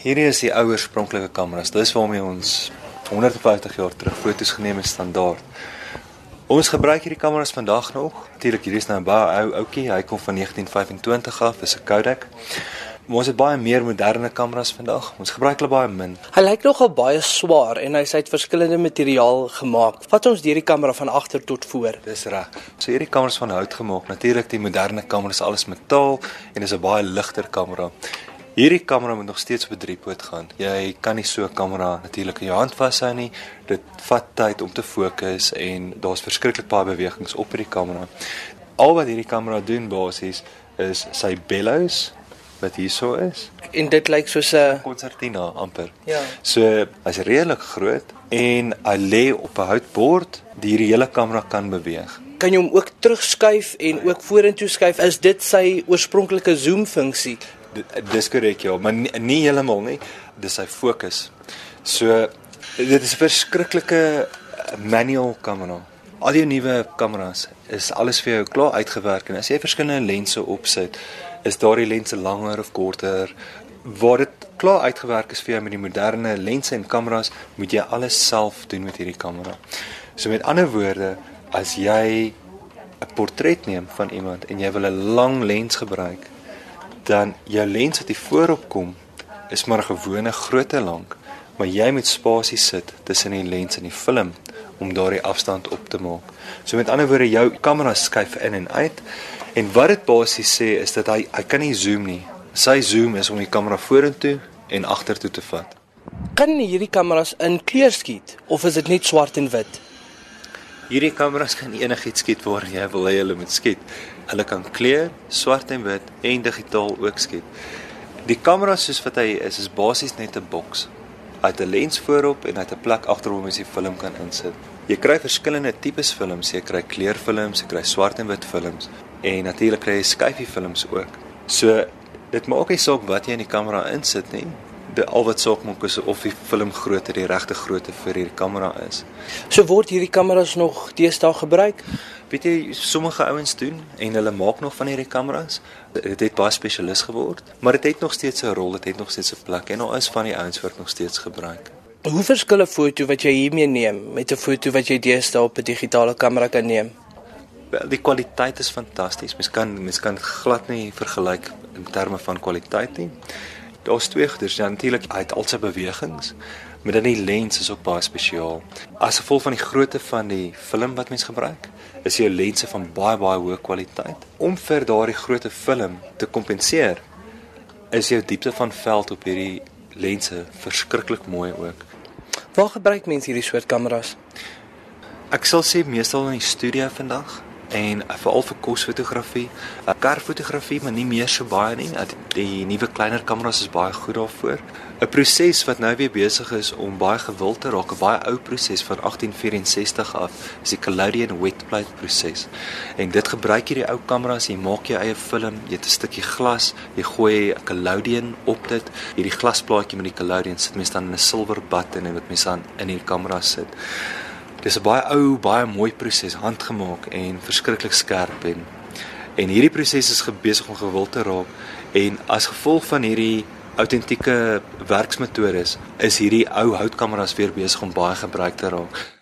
Hierdie is die ou oorspronklike kameras. Dis waarmee ons 150 jaar terug foto's geneem het standaard. Ons gebruik hierdie kameras vandag nog. Natuurlik hierdie is nou 'n baie ou ouetjie. Hy kom van 1925 af. Dis 'n Kodak. Maar ons het baie meer moderne kameras vandag. Ons gebruik hulle baie min. Hy lyk nogal baie swaar en hy's uit verskillende materiaal gemaak. Vat ons deur die kamera van agter tot voor. Dis reg. So hierdie kameras van hout gemaak. Natuurlik die moderne kameras alles metaal en is 'n baie ligter kamera. Hierdie kamera moet nog steeds op 'n driepoot gaan. Jy kan nie so 'n kamera natuurlik in jou hand vashou nie. Dit vat tyd om te fokus en daar's verskriklik baie bewegings op hierdie kamera. Al wat hierdie kamera doen basies is sy bellows wat hierso is. En dit lyk soos 'n konsertina amper. Ja. So hy's redelik groot en hy lê op 'n houtbord die hele kamera kan beweeg. Kan jy hom ook terugskuif en ook vorentoe skuif? Is dit sy oorspronklike zoom funksie? Dis korrek ja, maar nie, nie heeltemal nie. Dis sy fokus. So dit is 'n verskriklike manual kamera. Al die nuwe kameras is alles vir jou klaar uitgewerk en as jy verskillende lense opsit, is daardie lense langer of korter. Waar dit klaar uitgewerk is vir jou met die moderne lense en kameras, moet jy alles self doen met hierdie kamera. So met ander woorde, as jy 'n portret neem van iemand en jy wil 'n lang lens gebruik, dan jou lens wat hier voorop kom is maar 'n gewone grootte lank, maar jy moet spasie sit tussen die lens en die film om daardie afstand op te maak. So met ander woorde, jou kamera skuif in en uit en wat dit basies sê is dat hy hy kan nie zoom nie. Sy zoom is om die kamera vorentoe en agtertoe te vat. Kan hierdie kameras in kleur skiet of is dit net swart en wit? Hierdie kameras kan enigiets skiet waar jy wil hê hulle moet skiet. Hulle kan kleur, swart en wit en digitaal ook skiet. Die kamera soos wat hy is, is basies net 'n boks. Hy het 'n lens voorop en hy het 'n plek agterom waar jy film kan insit. Jy kry verskillende tipes films, jy kry kleurfilms, jy kry swart en wit films en natuurlik kry jy skyfie films ook. So dit maak nie saak wat jy in die kamera insit nie al wat saak maak is of die film grootte die regte grootte vir hierdie kamera is. So word hierdie kameras nog deesdae gebruik? Weet jy, sommige ouens doen en hulle maak nog van hierdie kameras. Dit het baie spesialis geword, maar dit het nog steeds 'n rol, dit het nog steeds 'n plek en daar is van die ouens wat nog steeds gebruik. Hoe verskil 'n foto wat jy hiermee neem met 'n foto wat jy deesdae op 'n digitale kamera kan neem? Wel, die kwaliteit is fantasties. Mens kan mens kan glad nie vergelyk in terme van kwaliteit nie. Daar's twee goeders, ja, natuurlik uit al sy bewegings, maar dan die lens is ook baie spesiaal. As gevolg van die grootte van die film wat mens gebruik, is jou lense van baie baie hoë kwaliteit. Om vir daardie groot film te kompenseer, is jou diepte van veld op hierdie lense verskriklik mooi ook. Waar gebruik mense hierdie soort kameras? Ek sal sê meestal in die studio vandag en veral vir kosfotografie, uh, karfotografie, maar nie meer so baie nie. Uh, die nuwe kleiner kameras is baie goed daarvoor. 'n Proses wat nou weer besig is om baie gewild te raak, 'n baie ou proses van 1864 af, is die Collodion wet plate proses. En dit gebruik hierdie ou kameras, jy maak jou eie film, jy het 'n stukkie glas, jy gooi Collodion op dit, hierdie glasplaatjie met die Collodion sit mens dan in 'n silwer button en wat mens dan in die kamera sit. Dis 'n baie ou, baie mooi proses, handgemaak en verskriklik skerp en en hierdie proses is besig om gewild te raak en as gevolg van hierdie autentieke werksmetodes is hierdie ou houtkameras weer besig om baie gebruik te raak.